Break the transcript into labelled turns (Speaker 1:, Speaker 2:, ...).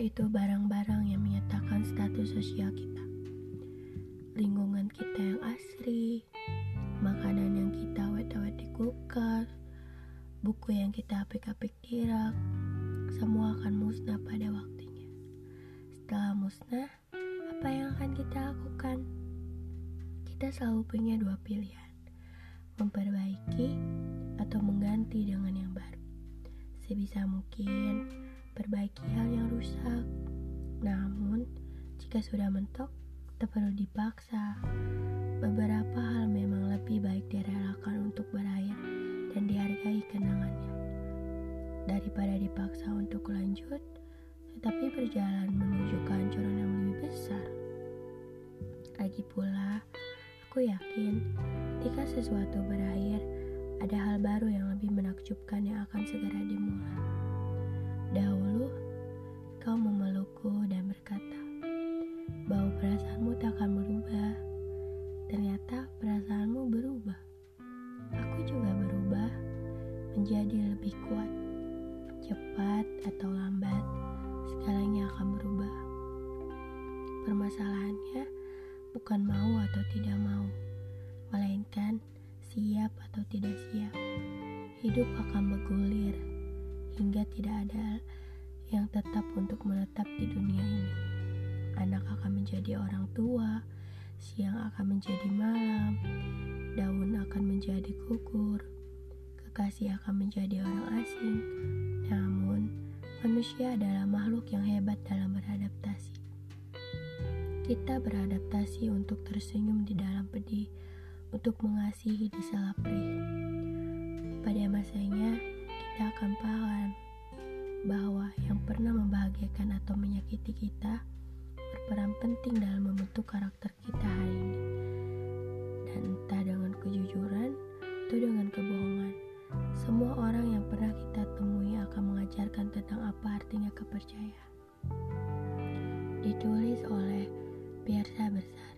Speaker 1: itu barang-barang yang menyatakan status sosial kita. Lingkungan kita yang asri, makanan yang kita wet-wet di kulkas, buku yang kita apik-apik di rak, semua akan musnah pada waktunya. Setelah musnah, apa yang akan kita lakukan? Kita selalu punya dua pilihan, memperbaiki atau mengganti dengan yang baru. Sebisa mungkin, perbaiki hal yang rusak. Namun, jika sudah mentok, tak perlu dipaksa. Beberapa hal memang lebih baik direlakan untuk berakhir dan dihargai kenangannya. Daripada dipaksa untuk lanjut, tetapi berjalan menuju kehancuran yang lebih besar. Lagi pula, aku yakin jika sesuatu berakhir, ada hal baru yang lebih menakjubkan yang akan segera dimulai. Perasaanmu tak akan berubah. Ternyata perasaanmu berubah. Aku juga berubah menjadi lebih kuat. Cepat atau lambat, segalanya akan berubah. Permasalahannya bukan mau atau tidak mau, melainkan siap atau tidak siap. Hidup akan bergulir hingga tidak ada yang tetap untuk menetap di dunia ini. Menjadi orang tua, siang akan menjadi malam, daun akan menjadi gugur, kekasih akan menjadi orang asing. Namun, manusia adalah makhluk yang hebat dalam beradaptasi. Kita beradaptasi untuk tersenyum di dalam pedih, untuk mengasihi di salah. Pada masanya, kita akan paham bahwa yang pernah membahagiakan atau menyakiti kita berperan penting dalam membentuk karakter kita hari ini. Dan entah dengan kejujuran atau dengan kebohongan, semua orang yang pernah kita temui akan mengajarkan tentang apa artinya kepercayaan. Ditulis oleh Biarsa Bersah